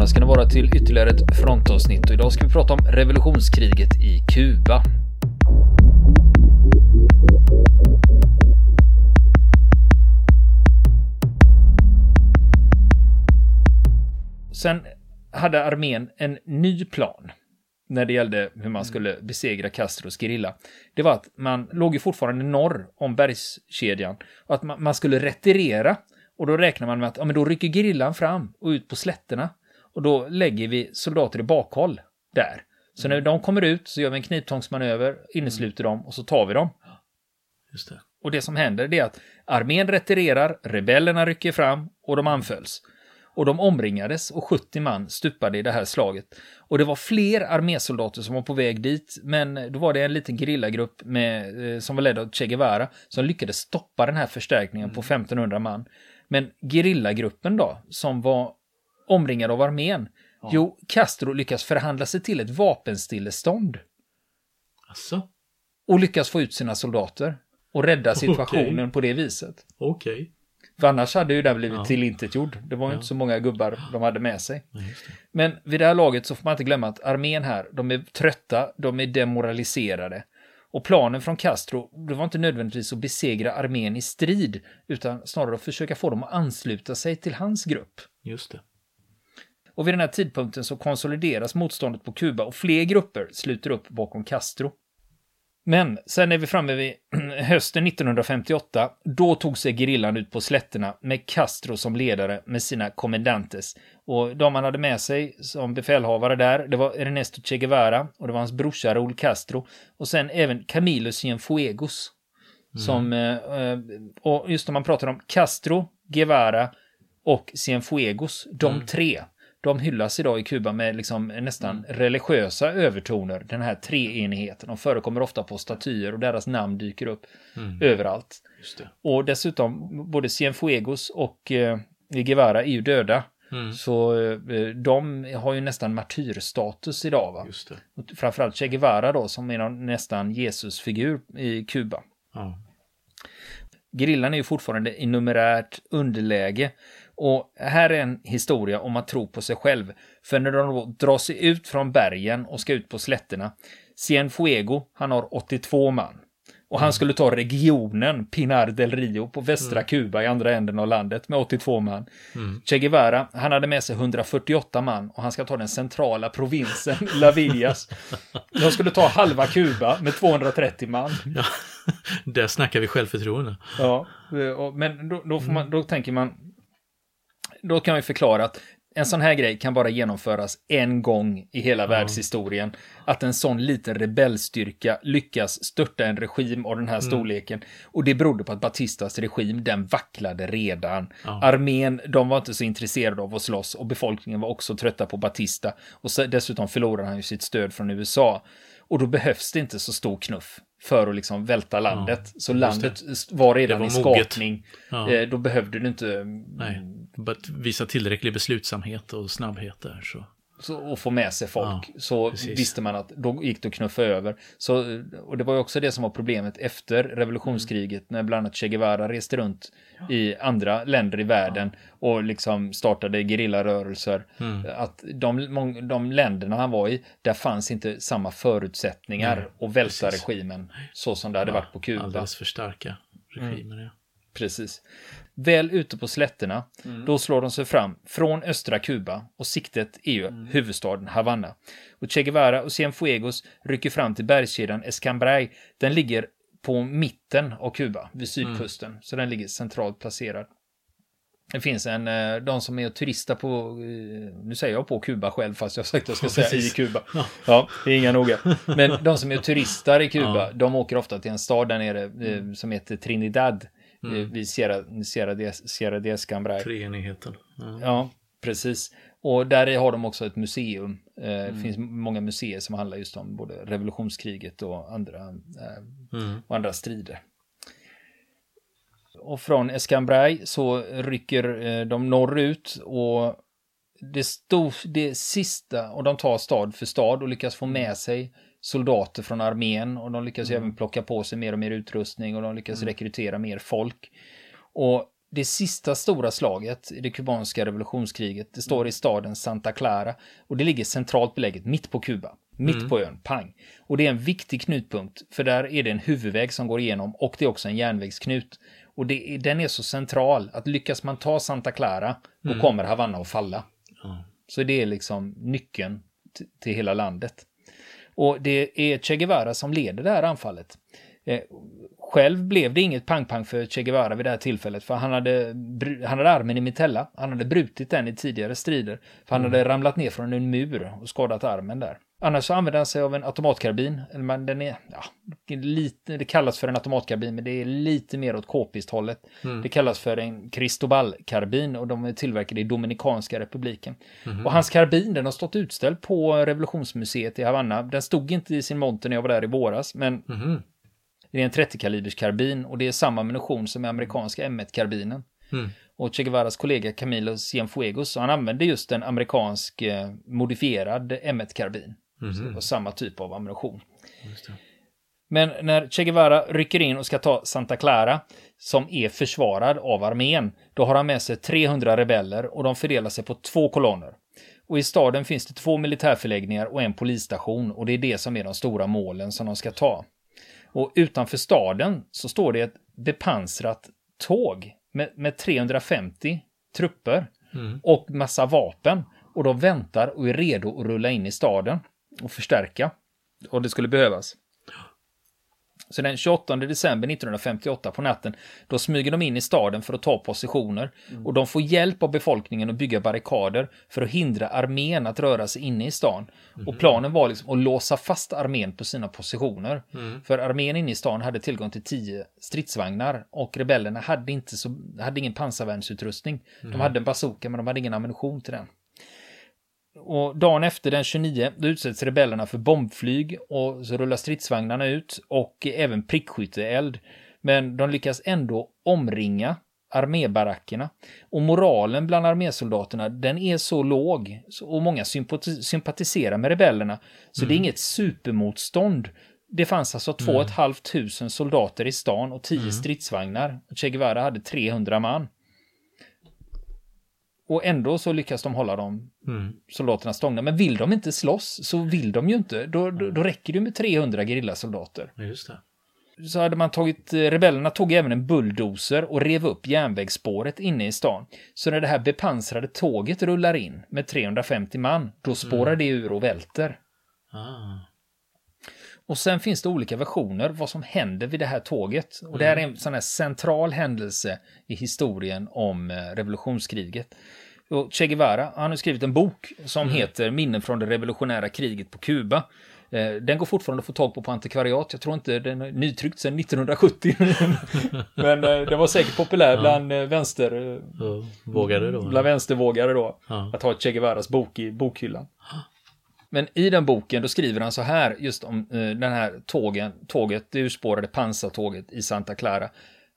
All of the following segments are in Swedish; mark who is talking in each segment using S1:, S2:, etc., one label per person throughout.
S1: välkomna ska ni vara till ytterligare ett frontavsnitt och idag ska vi prata om revolutionskriget i Kuba. Sen hade armén en ny plan när det gällde hur man skulle besegra Castros gerilla. Det var att man låg ju fortfarande norr om bergskedjan och att man, man skulle retirera. Och då räknar man med att ja, men då rycker gerillan fram och ut på slätterna. Och då lägger vi soldater i bakhåll där. Så när de kommer ut så gör vi en kniptångsmanöver, innesluter dem och så tar vi dem.
S2: Just det.
S1: Och det som händer är att armén retirerar, rebellerna rycker fram och de anfölls. Och de omringades och 70 man stupade i det här slaget. Och det var fler armésoldater som var på väg dit, men då var det en liten gerillagrupp med, eh, som var ledd av Che Guevara som lyckades stoppa den här förstärkningen på 1500 man. Men gerillagruppen då, som var omringad av armén, jo, Castro lyckas förhandla sig till ett vapenstillestånd
S2: Alltså,
S1: och lyckas få ut sina soldater och rädda situationen på det viset.
S2: okej.
S1: För annars hade ju den blivit
S2: Ja.
S1: tillintetgjord. Det var ju
S2: Ja.
S1: inte så många gubbar de hade med sig.
S2: Ja.
S1: Men vid det här laget så får man inte glömma att armén här, de är trötta, de är demoraliserade. Och planen från Castro, det var inte nödvändigtvis att besegra armén i strid, utan snarare att försöka få dem att ansluta sig till hans grupp.
S2: Just det.
S1: Och vid den här tidpunkten så konsolideras motståndet på Kuba och fler grupper sluter upp bakom Castro. Men sen är vi framme vid hösten 1958. Då tog sig gerillan ut på slätterna med Castro som ledare med sina kommendantes. Och de han hade med sig som befälhavare där, det var Ernesto Che Guevara och det var hans brorsa Raúl Castro. Och sen även Camilo Cienfuegos. Som, eh, eh, och just om man pratar om Castro, Guevara och Cienfuegos, de tre, de hyllas idag i Kuba med liksom nästan religiösa övertoner, den här treenigheten. De förekommer ofta på statyer och deras namn dyker upp överallt.
S2: Just det.
S1: Och dessutom, både Cienfuegos och eh, Guevara är ju döda.
S2: Mm.
S1: Så eh, de har ju nästan martyrstatus idag. Va?
S2: Just det.
S1: Framförallt Che Guevara då, som är någon, nästan Jesusfigur i Kuba.
S2: Ja.
S1: Gerillan är ju fortfarande i numerärt underläge. Och här är en historia om att tro på sig själv. För när de då drar sig ut från bergen och ska ut på slätterna. Cienfuego, han har 82 man. Och han skulle ta regionen Pinar del Rio på västra Kuba i andra änden av landet med 82 man. Che Guevara, han hade med sig 148 man och han ska ta den centrala provinsen La Villas. De skulle ta halva Kuba med 230 man.
S2: ja. Där snackar vi självförtroende.
S1: Ja, men då, då, får man, då tänker man, då kan vi förklara att en sån här grej kan bara genomföras en gång i hela världshistorien. Att en sån liten rebellstyrka lyckas störta en regim av den här storleken. Och det berodde på att Batistas regim, den vacklade redan.
S2: Ja.
S1: Armén, de var inte så intresserade av att slåss och befolkningen var också trötta på Batista. Och dessutom förlorade han ju sitt stöd från USA. Och då behövs det inte så stor knuff för att liksom välta landet. så landet var redan
S2: Det var
S1: i skapning.
S2: Ja.
S1: Eh, då behövde du inte
S2: Nej, bara visa tillräcklig beslutsamhet och snabbhet där så.
S1: Så, att få med sig folk.
S2: Ja,
S1: så
S2: precis.
S1: visste man att då gick det att knuffa över. Så, och det var ju också det som var problemet efter revolutionskriget när bland annat Che Guevara reste runt i andra länder i världen och liksom startade gerillarörelser.
S2: Mm.
S1: Att de, de länderna han var i, där fanns inte samma förutsättningar
S2: Nej,
S1: att välta
S2: precis.
S1: regimen så som det hade varit på Kuba.
S2: Alldeles för starka regimer, ja.
S1: Precis. Väl ute på slätterna, då slår de sig fram från östra Kuba och siktet är ju huvudstaden Havanna. Och Che Guevara och Cienfuegos rycker fram till bergskedjan Escambray. Den ligger på mitten av Kuba, vid sydkusten, så den ligger centralt placerad. Det finns en, eh, de som är och turistar på, eh, nu säger jag på Kuba själv fast jag har sagt att jag ska säga i. Kuba. Ja, det är inga noga. Men de som är och turistar i Kuba,
S2: Ja.
S1: de åker ofta till en stad där nere eh, som heter Trinidad.
S2: Mm.
S1: Vid Sierra, Sierra, de, Sierra de Escambray.
S2: Treenigheten. Ja.
S1: Ja, precis. Och där har de också ett museum. Eh,
S2: Mm.
S1: Det finns många museer som handlar just om både revolutionskriget och andra, eh,
S2: Mm.
S1: och andra strider. Och från Escambray så rycker eh, de norrut och det, stod, det sista, och de tar stad för stad och lyckas få med sig soldater från armén och de lyckas ju även plocka på sig mer och mer utrustning och de lyckas rekrytera mer folk. Och det sista stora slaget i det kubanska revolutionskriget, det står i staden Santa Clara och det ligger centralt beläget mitt på Kuba. Mitt på ön, pang. Och det är en viktig knutpunkt, för där är det en huvudväg som går igenom och det är också en järnvägsknut. Och det, den är så central att lyckas man ta Santa Clara, då kommer Havanna att falla.
S2: Ja.
S1: Så det är liksom nyckeln till hela landet. Och det är Che Guevara som leder det här anfallet. Eh, själv blev det inget pang-pang för Che Guevara vid det här tillfället, för han hade, han hade armen i mitella. Han hade brutit den i tidigare strider, för han hade ramlat ner från en mur och skadat armen där. Annars så använder han sig av en automatkarbin. Man, den är, ja, lite, det kallas för en automatkarbin, men det är lite mer åt k-pisthållet. Det kallas för en Cristobal-karbin och de är tillverkade i Dominikanska republiken. Och hans karbin, den har stått utställd på revolutionsmuseet i Havanna. Den stod inte i sin monter när jag var där i våras, men
S2: Mhm.
S1: det är en 30-kalibers karbin och det är samma ammunition som i amerikanska M1-karbinen.
S2: Mm.
S1: Och Che Guevaras kollega Camilo Cienfuegos, han använde just en amerikansk eh, modifierad M1-karbin. Så det var samma typ av ammunition. Men när Che Guevara rycker in och ska ta Santa Clara, som är försvarad av armén, då har han med sig 300 rebeller och de fördelar sig på två kolonner. Och i staden finns det två militärförläggningar och en polisstation och det är det som är de stora målen som de ska ta. Och utanför staden så står det ett bepansrat tåg med, med 350 trupper och massa vapen. Och de väntar och är redo att rulla in i staden och förstärka. Och det skulle behövas. Så den 28 december 1958 på natten, då smyger de in i staden för att ta positioner. Och de får hjälp av befolkningen att bygga barrikader för att hindra armén att röra sig inne i stan. Och planen var liksom att låsa fast armén på sina positioner. För armén inne i stan hade tillgång till 10 stridsvagnar och rebellerna hade, inte så, hade ingen pansarvärnsutrustning. De hade en bazooka men de hade ingen ammunition till den. Och dagen efter den 29 då utsätts rebellerna för bombflyg och så rullar stridsvagnarna ut och även prickskytteeld. Men de lyckas ändå omringa armébarackerna. Och moralen bland armésoldaterna den är så låg och många sympati- sympatiserar med rebellerna. Så det är inget supermotstånd. Det fanns alltså 2 500 soldater i stan och 10 stridsvagnar. Che Guevara hade 300 man. Och ändå så lyckas de hålla dem
S2: Mm.
S1: soldaterna stångna. Men vill de inte slåss så vill de ju inte. Då, då, då räcker det med 300 gerillasoldater.
S2: Just det.
S1: Så hade man tagit, eh, rebellerna tog även en bulldozer och rev upp järnvägsspåret inne i stan. Så när det här bepansrade tåget rullar in med 350 man, då spårar det ur och välter.
S2: Ah.
S1: Och sen finns det olika versioner vad som händer vid det här tåget. Och det här är en sån här central händelse i historien om eh, revolutionskriget. Och che Guevara, han har skrivit en bok som heter Minnen från det revolutionära kriget på Kuba. Eh, Den går fortfarande att få tag på på antikvariat. Jag tror inte den är nytryckt sedan 1970. Men eh, den var säkert populär bland eh, vänster,
S2: Så vågade då?
S1: bland vänstervågare då.
S2: Ja.
S1: Att ha Che Guevaras bok i bokhyllan. Men i den boken då skriver han så här just om eh, den här tågen, tåget, det urspårade pansartåget i Santa Clara.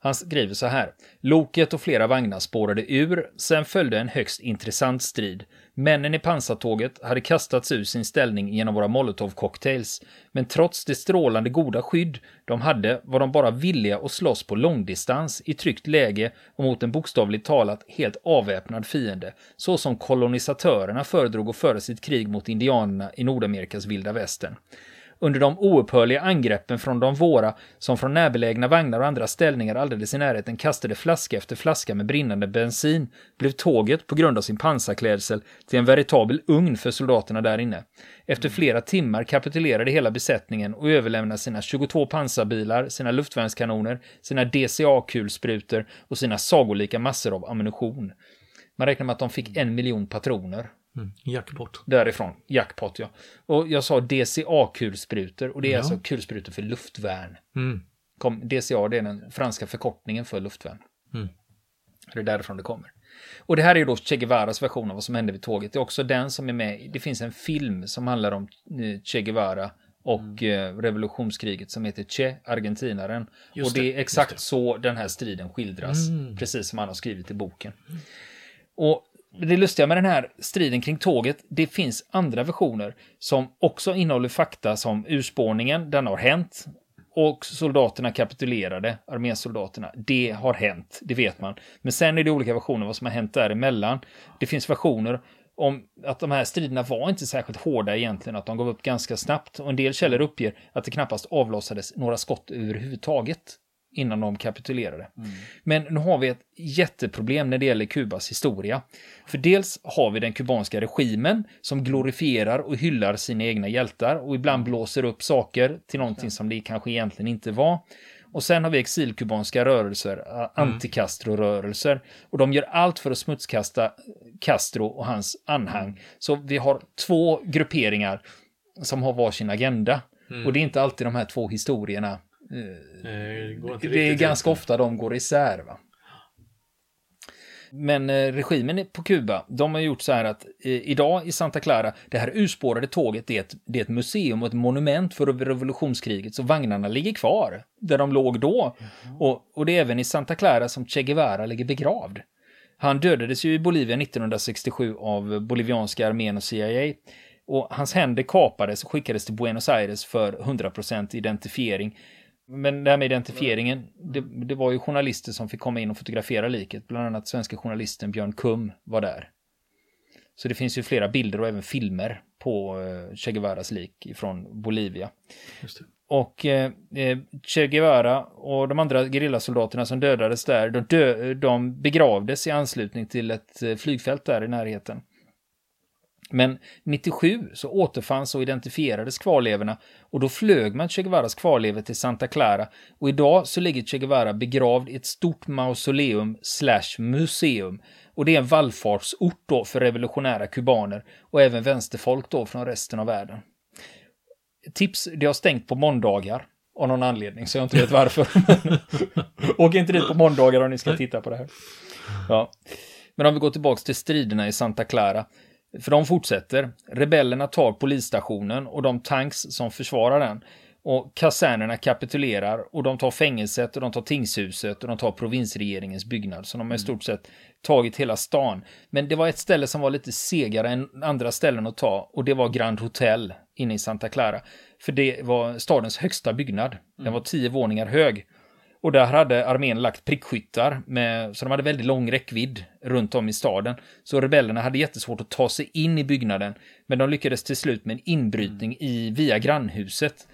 S1: Han skriver så här. Loket och flera vagnar spårade ur, sen följde en högst intressant strid. Männen i pansartåget hade kastats ur sin ställning genom våra molotovcocktails, men trots det strålande goda skydd de hade var de bara villiga att slåss på långdistans i tryggt läge och mot en bokstavligt talat helt avväpnad fiende, så som kolonisatörerna föredrog att föra sitt krig mot indianerna i Nordamerikas vilda västern. Under de oupphörliga angreppen från de våra, som från närbelägna vagnar och andra ställningar alldeles i närheten kastade flaska efter flaska med brinnande bensin, blev tåget, på grund av sin pansarklädsel, till en veritabel ugn för soldaterna där inne. Efter flera timmar kapitulerade hela besättningen och överlämnade sina 22 pansarbilar, sina luftvärnskanoner, sina DCA-kulsprutor och sina sagolika massor av ammunition. Man räknar med att de fick en miljon patroner
S2: Mm. Jackpot.
S1: Därifrån, jackpot ja. Och jag sa DCA-kulsprutor och det är
S2: Ja.
S1: alltså kulsprutor för luftvärn.
S2: Mm.
S1: Kom, DCA det är den franska förkortningen för luftvärn.
S2: Mm.
S1: Det är därifrån det kommer. Och det här är då Che Guevaras version av vad som hände vid tåget. Det är också den som är med. Det finns en film som handlar om eh, Che Guevara och eh, revolutionskriget som heter Che, argentinaren.
S2: Just
S1: och det
S2: det,
S1: är exakt
S2: det.
S1: så den här striden skildras.
S2: Mm.
S1: Precis som han har skrivit i boken. Och det lustiga med den här striden kring tåget, det finns andra versioner som också innehåller fakta som urspårningen, den har hänt. och soldaterna kapitulerade, armésoldaterna. Det har hänt, det vet man. Men sen är det olika versioner vad som har hänt däremellan. Det finns versioner om att de här striderna var inte särskilt hårda egentligen, att de gav upp ganska snabbt. Och en del källor uppger att det knappast avlossades några skott överhuvudtaget innan de kapitulerade. Mm. Men nu har vi ett jätteproblem när det gäller Kubas historia. För dels har vi den kubanska regimen som glorifierar och hyllar sina egna hjältar och ibland blåser upp saker till någonting som det kanske egentligen inte var. Och sen har vi exilkubanska rörelser, mm. anti-Castro-rörelser. Och de gör allt för att smutskasta Castro och hans anhang. Mm. Så vi har två grupperingar som har varsin agenda. Mm. Och det är inte alltid de här två historierna det, det är ganska ofta de går isär. Va? Men eh, regimen på Kuba, de har gjort så här att eh, idag i Santa Clara, det här urspårade tåget, det är, ett, det är ett museum och ett monument för revolutionskriget, så vagnarna ligger kvar där de låg då. Mm. Och, och det är även i Santa Clara som Che Guevara ligger begravd. Han dödades ju i Bolivia 1967 av bolivianska armén och CIA. Och hans händer kapades och skickades till Buenos Aires för 100% identifiering. Men det här med identifieringen, det, det, var ju journalister som fick komma in och fotografera liket. Bland annat svenska journalisten Björn Kum var där. Så det finns ju flera bilder och även filmer på eh, Che Guevaras lik från Bolivia. Och eh, eh, Che Guevara och de andra gerillasoldaterna som dödades där, de, dö de begravdes i anslutning till ett eh, flygfält där i närheten. Men 97 så återfanns och identifierades kvarlevorna och då flög man Che Guevaras kvarlevor till Santa Clara och idag så ligger Che Guevara begravd i ett stort mausoleum slash museum och det är en vallfartsort då för revolutionära kubaner och även vänsterfolk då från resten av världen. Tips, det har stängt på måndagar av någon anledning så jag inte vet varför. Åk inte dit på måndagar om ni ska titta på det här. Ja. Men om vi går tillbaka till striderna i Santa Clara för de fortsätter. Rebellerna tar polisstationen och de tanks som försvarar den. Och kasernerna kapitulerar och de tar fängelset och de tar tingshuset och de tar provinsregeringens byggnad. Så de har i stort sett tagit hela stan. Men det var ett ställe som var lite segare än andra ställen att ta och det var Grand Hotel inne i Santa Clara. För det var stadens högsta byggnad. Den var tio våningar hög. Och där hade armén lagt prickskyttar, med, så de hade väldigt lång räckvidd runt om i staden. Så rebellerna hade jättesvårt att ta sig in i byggnaden, men de lyckades till slut med en inbrytning i, via grannhuset.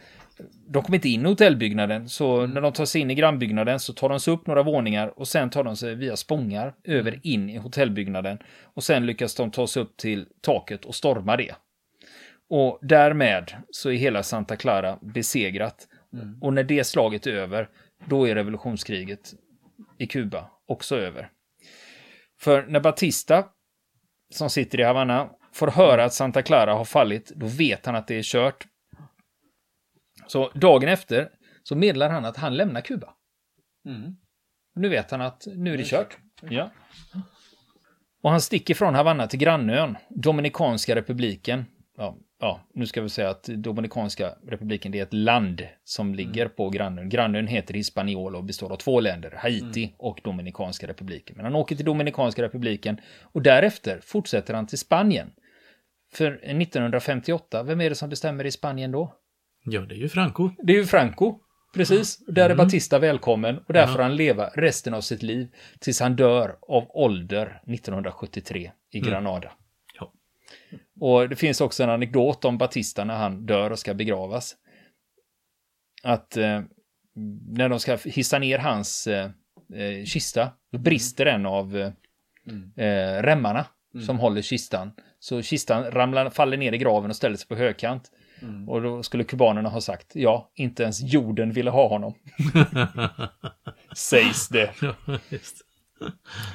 S1: De kom inte in i hotellbyggnaden, så när de tar sig in i grannbyggnaden så tar de sig upp några våningar och sen tar de sig via spångar över in i hotellbyggnaden. Och sen lyckas de ta sig upp till taket och storma det. Och därmed så är hela Santa Clara besegrat. Mm. Och när det slaget är över då är revolutionskriget i Kuba också över. För när Batista, som sitter i Havanna, får höra att Santa Clara har fallit, då vet han att det är kört. Så dagen efter så meddelar han att han lämnar Kuba. Mm. Nu vet han att nu är det kört. Ja. Och han sticker från Havanna till grannön, Dominikanska republiken. Ja, ja, nu ska vi säga att Dominikanska republiken det är ett land som ligger mm. på grannön. Grannön heter Hispaniola och består av två länder, Haiti mm. och Dominikanska republiken. Men han åker till Dominikanska republiken och därefter fortsätter han till Spanien. För 1958, vem är det som bestämmer i Spanien då?
S2: Ja, det är ju Franco.
S1: Det är ju Franco. Precis, där är mm. Batista välkommen och där får han leva resten av sitt liv tills han dör av ålder 1973 i mm. Granada. Och det finns också en anekdot om Batista när han dör och ska begravas. Att eh, när de ska hissa ner hans eh, eh kista, då brister en av eh, mm. eh, remmarna mm. som håller kistan. Så kistan ramlar, faller ner i graven och ställer sig på högkant. Mm. Och då skulle kubanerna ha sagt, ja, inte ens jorden ville ha honom. Sägs det.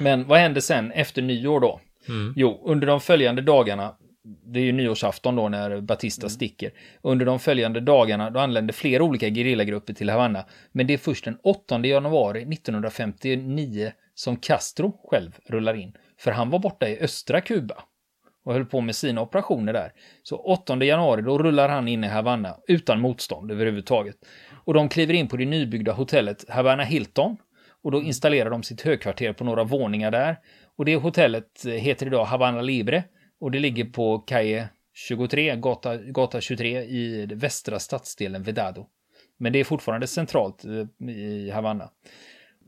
S1: Men vad hände sen efter nyår då? Mm. Jo, under de följande dagarna det är ju nyårsafton då när Batista mm. sticker. Under de följande dagarna då anländer flera olika gerillagrupper till Havanna. Men det är först den 8 januari 1959 som Castro själv rullar in. För han var borta i östra Kuba och höll på med sina operationer där. Så 8 januari då rullar han in i Havanna utan motstånd överhuvudtaget. Och de kliver in på det nybyggda hotellet Havana Hilton och då installerar de sitt högkvarter på några våningar där. Och det hotellet heter idag Havana Libre och det ligger på Calle 23, gata, gata 23 i västra stadsdelen Vedado. Men det är fortfarande centralt eh, i Havanna.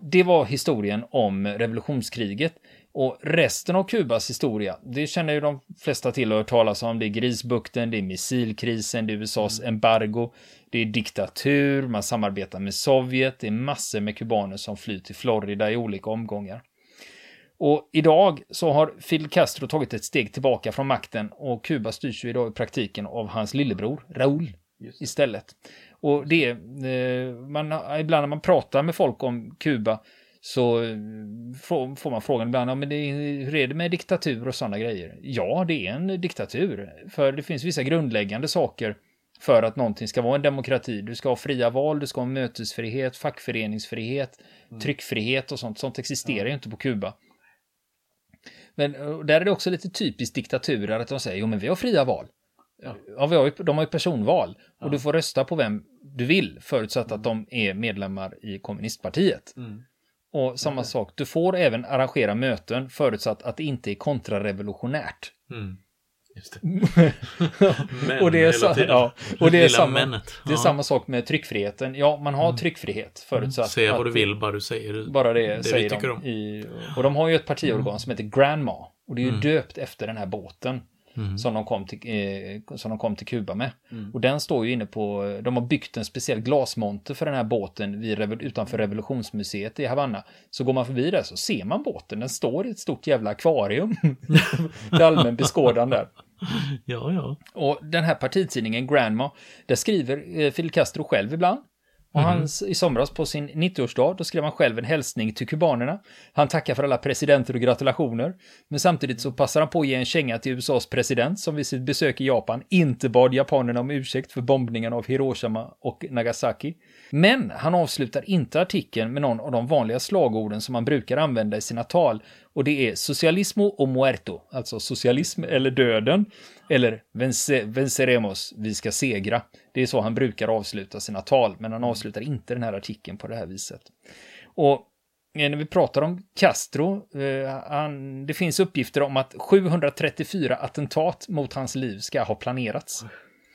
S1: Det var historien om revolutionskriget. Och resten av Kubas historia, det känner ju de flesta till och hört talas om. Det är Grisbukten, det är missilkrisen, det är USAs embargo, det är diktatur, man samarbetar med Sovjet, det är massor med kubaner som flyr till Florida i olika omgångar. Och idag så har Fidel Castro tagit ett steg tillbaka från makten och Kuba styrs ju idag i praktiken av hans lillebror Raúl istället. Och det, eh, man, ibland när man pratar med folk om Kuba så eh, får man frågan ibland, men det, hur är det med diktatur och sådana grejer? Ja, det är en diktatur, för det finns vissa grundläggande saker för att någonting ska vara en demokrati. Du ska ha fria val, du ska ha mötesfrihet, fackföreningsfrihet, mm. tryckfrihet och sånt. Sånt existerar ju inte på Kuba. Men där är det också lite typiskt diktaturer att de säger, jo men vi har fria val. Ja. ja vi har ju, de har ju personval och ja. du får rösta på vem du vill förutsatt att de är medlemmar i kommunistpartiet. Mm. Och samma okay. sak, du får även arrangera möten förutsatt att det inte är kontrarevolutionärt. Mm.
S2: Men, och det är, sa, ja,
S1: och det är, samma, det är samma sak med tryckfriheten. Ja, man har mm. tryckfrihet förutsatt. Mm.
S2: Säga vad du vill, bara du säger
S1: bara det, det säger de. I, och de har ju ett partiorgan mm. som heter Grandma. Och det är ju mm. döpt efter den här båten. Mm. Som, de kom till, eh, som de kom till Kuba med. Mm. Och den står ju inne på, de har byggt en speciell glasmonter för den här båten vid, utanför revolutionsmuseet i Havanna. Så går man förbi där så ser man båten, den står i ett stort jävla akvarium. det allmän beskådan där.
S2: Ja, ja.
S1: Och den här partitidningen Grandma, där skriver eh, Fidel Castro själv ibland. Och mm. han, i somras på sin 90-årsdag, då skrev han själv en hälsning till kubanerna. Han tackar för alla presidenter och gratulationer. Men samtidigt så passar han på att ge en känga till USAs president som vid sitt besök i Japan inte bad japanerna om ursäkt för bombningarna av Hiroshima och Nagasaki. Men han avslutar inte artikeln med någon av de vanliga slagorden som man brukar använda i sina tal. Och det är socialismo och muerto, alltså socialism eller döden. Eller vence, venceremos, vi ska segra. Det är så han brukar avsluta sina tal, men han avslutar inte den här artikeln på det här viset. Och eh, när vi pratar om Castro, eh, han, det finns uppgifter om att 734 attentat mot hans liv ska ha planerats.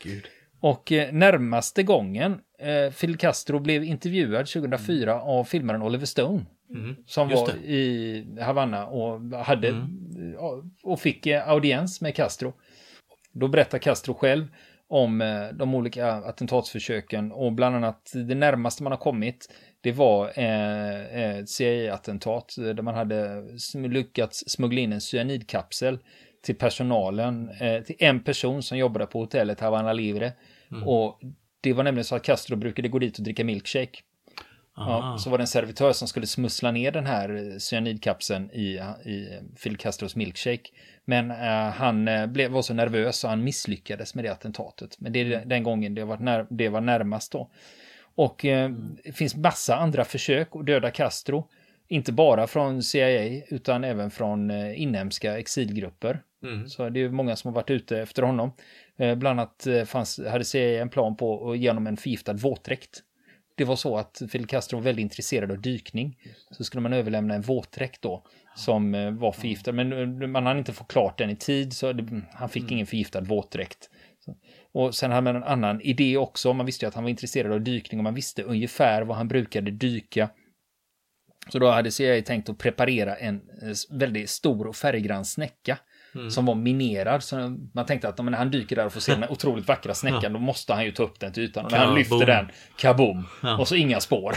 S2: Gud.
S1: Och eh, närmaste gången eh, Fidel Castro blev intervjuad 2004 mm. av filmaren Oliver Stone. Mm. Som var det. i Havanna och, hade, mm. och fick eh, audiens med Castro. Då berättar Castro själv om eh, de olika attentatsförsöken och bland annat det närmaste man har kommit det var eh, ett CIA-attentat där man hade lyckats smuggla in en cyanidkapsel till personalen, till en person som jobbade på hotellet Havana Livre. Mm. Och det var nämligen så att Castro brukade gå dit och dricka milkshake. Ja, så var det en servitör som skulle smussla ner den här cyanidkapseln i, i Phil Castros milkshake. Men eh, han eh, blev, var så nervös så han misslyckades med det attentatet. Men det är mm. den gången det var, när, det var närmast då. Och eh, mm. det finns massa andra försök att döda Castro. Inte bara från CIA utan även från eh, inhemska exilgrupper. Mm. Så det är många som har varit ute efter honom. Eh, bland annat eh, fanns, hade CIA en plan på att genom en förgiftad våtdräkt. Det var så att Fidel Castro var väldigt intresserad av dykning. Så skulle man överlämna en våtdräkt då som eh, var förgiftad. Men man hann inte få klart den i tid så han fick mm. ingen förgiftad våtdräkt. Och sen hade man en annan idé också. Man visste ju att han var intresserad av dykning och man visste ungefär vad han brukade dyka. Så då hade CIA tänkt att preparera en väldigt stor och färggrann snäcka Mm. Som var minerad. Så man tänkte att när han dyker där och får se den otroligt vackra snäckan, ja. då måste han ju ta upp den till ytan. Och när han lyfter den, kaboom! Ja. Och så inga spår.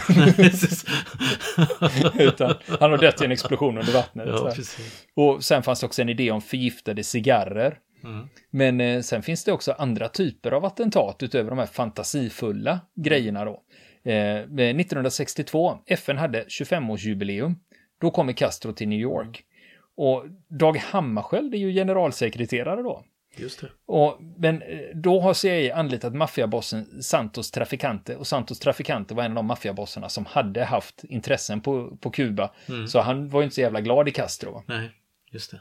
S1: Utan han har dött i en explosion under vattnet. Ja, och sen fanns det också en idé om förgiftade cigarrer. Mm. Men eh, sen finns det också andra typer av attentat utöver de här fantasifulla grejerna då. Eh, 1962, FN hade 25-årsjubileum. Då kommer Castro till New York. Och Dag Hammarskjöld är ju generalsekreterare då.
S2: Just det.
S1: Och, men eh, då har CIA anlitat maffiabossen Santos Traficante och Santos Traficante var en av de maffiabossarna som hade haft intressen på, på Kuba. Mm. Så han var ju inte så jävla glad i Castro.
S2: Nej, just det.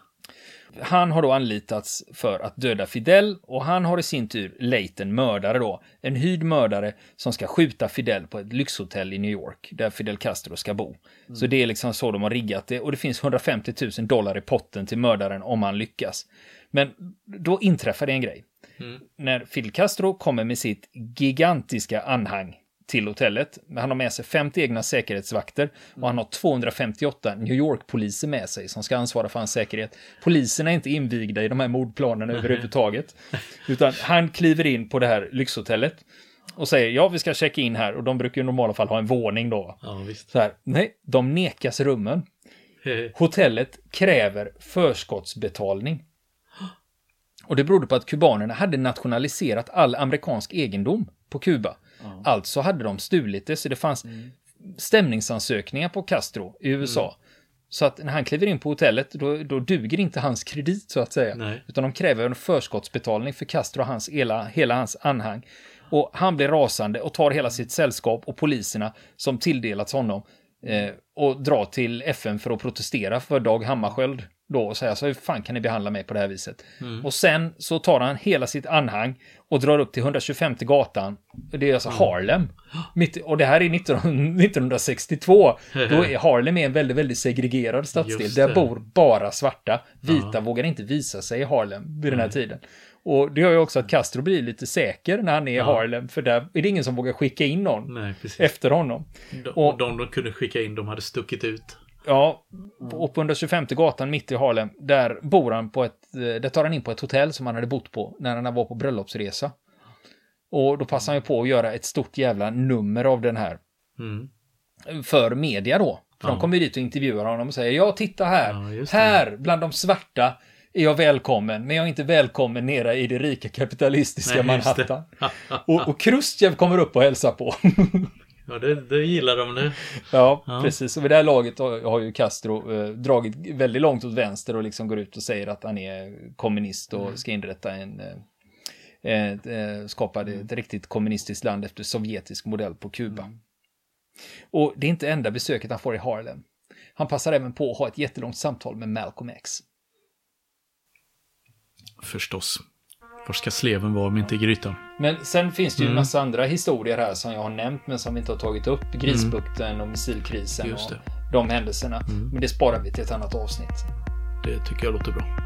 S1: Han har då anlitats för att döda Fidel och han har i sin tur lejt en mördare då. En hyrd mördare som ska skjuta Fidel på ett lyxhotell i New York där Fidel Castro ska bo. Mm. Så det är liksom så de har riggat det och det finns 150 000 dollar i potten till mördaren om han lyckas. Men då inträffar det en grej. Mm. När Fidel Castro kommer med sitt gigantiska anhang till hotellet. Han har med sig 50 egna säkerhetsvakter och han har 258 New York-poliser med sig som ska ansvara för hans säkerhet. Poliserna är inte invigda i de här mordplanerna överhuvudtaget. Utan han kliver in på det här lyxhotellet och säger ja, vi ska checka in här och de brukar i normala fall ha en våning då.
S2: Ja.
S1: Så här, nej, de nekas rummen. Hotellet kräver förskottsbetalning. Och det berodde på att kubanerna hade nationaliserat all amerikansk egendom på Kuba.
S2: Ja.
S1: Alltså hade de stulit det, så det fanns
S2: Mm.
S1: stämningsansökningar på Castro i USA. Så att när han kliver in på hotellet, då, då duger inte hans kredit så att säga.
S2: Nej.
S1: Utan de kräver en förskottsbetalning för Castro och hans, hela, hela hans anhang. Och han blir rasande och tar hela sitt sällskap och poliserna som tilldelats honom eh, och drar till FN för att protestera för Dag Hammarskjöld då och säga så hur fan kan ni behandla mig på det här viset? Och sen så tar han hela sitt anhang och drar upp till 125 gatan. Det är alltså Harlem. Mitt, och det här är 19, 1962. Då är Harlem en väldigt, väldigt segregerad stadsdel. Där bor bara svarta. Vita vågar inte visa sig i Harlem vid den här tiden. Och det gör ju också att Castro blir lite säker när han är i Harlem. För där är det ingen som vågar skicka in någon
S2: Nej,
S1: efter honom.
S2: De,
S1: och-
S2: och de de kunde skicka in, de hade stuckit ut.
S1: Ja, och på 125 gatan mitt i Harlem, där bor han på ett, eh, där tar han in på ett hotell som han hade bott på när han var på bröllopsresa. Och då passar han ju på att göra ett stort jävla nummer av den här.
S2: Mm.
S1: För media då. För de
S2: Ja.
S1: kommer ju dit och intervjuar honom och säger ja, titta här.
S2: Ja,
S1: här, bland de svarta, är jag välkommen. Men jag är inte välkommen nere i det rika kapitalistiska
S2: Nej.
S1: Manhattan. Och, och Krustjev kommer upp och hälsar på.
S2: Ja, det, det gillar de det.
S1: Ja,
S2: Ja.
S1: precis. Och vid det här laget har, har ju Castro eh, dragit väldigt långt åt vänster och liksom går ut och säger att han är kommunist och
S2: Mm.
S1: ska inrätta en... Eh, eh, skapa
S2: Mm.
S1: ett riktigt kommunistiskt land efter sovjetisk modell på Kuba.
S2: Mm.
S1: Och det är inte enda besöket han får i Harlem. Han passar även på att ha ett jättelångt samtal med Malcolm X.
S2: Förstås. Var ska sleven vara om inte i grytan?
S1: Men sen finns det ju en
S2: Mm.
S1: massa andra historier här som jag har nämnt men som vi inte har tagit upp. Grisbukten och missilkrisen
S2: Just
S1: och de händelserna.
S2: Mm.
S1: Men det sparar vi till ett annat avsnitt.
S2: Det tycker jag låter bra.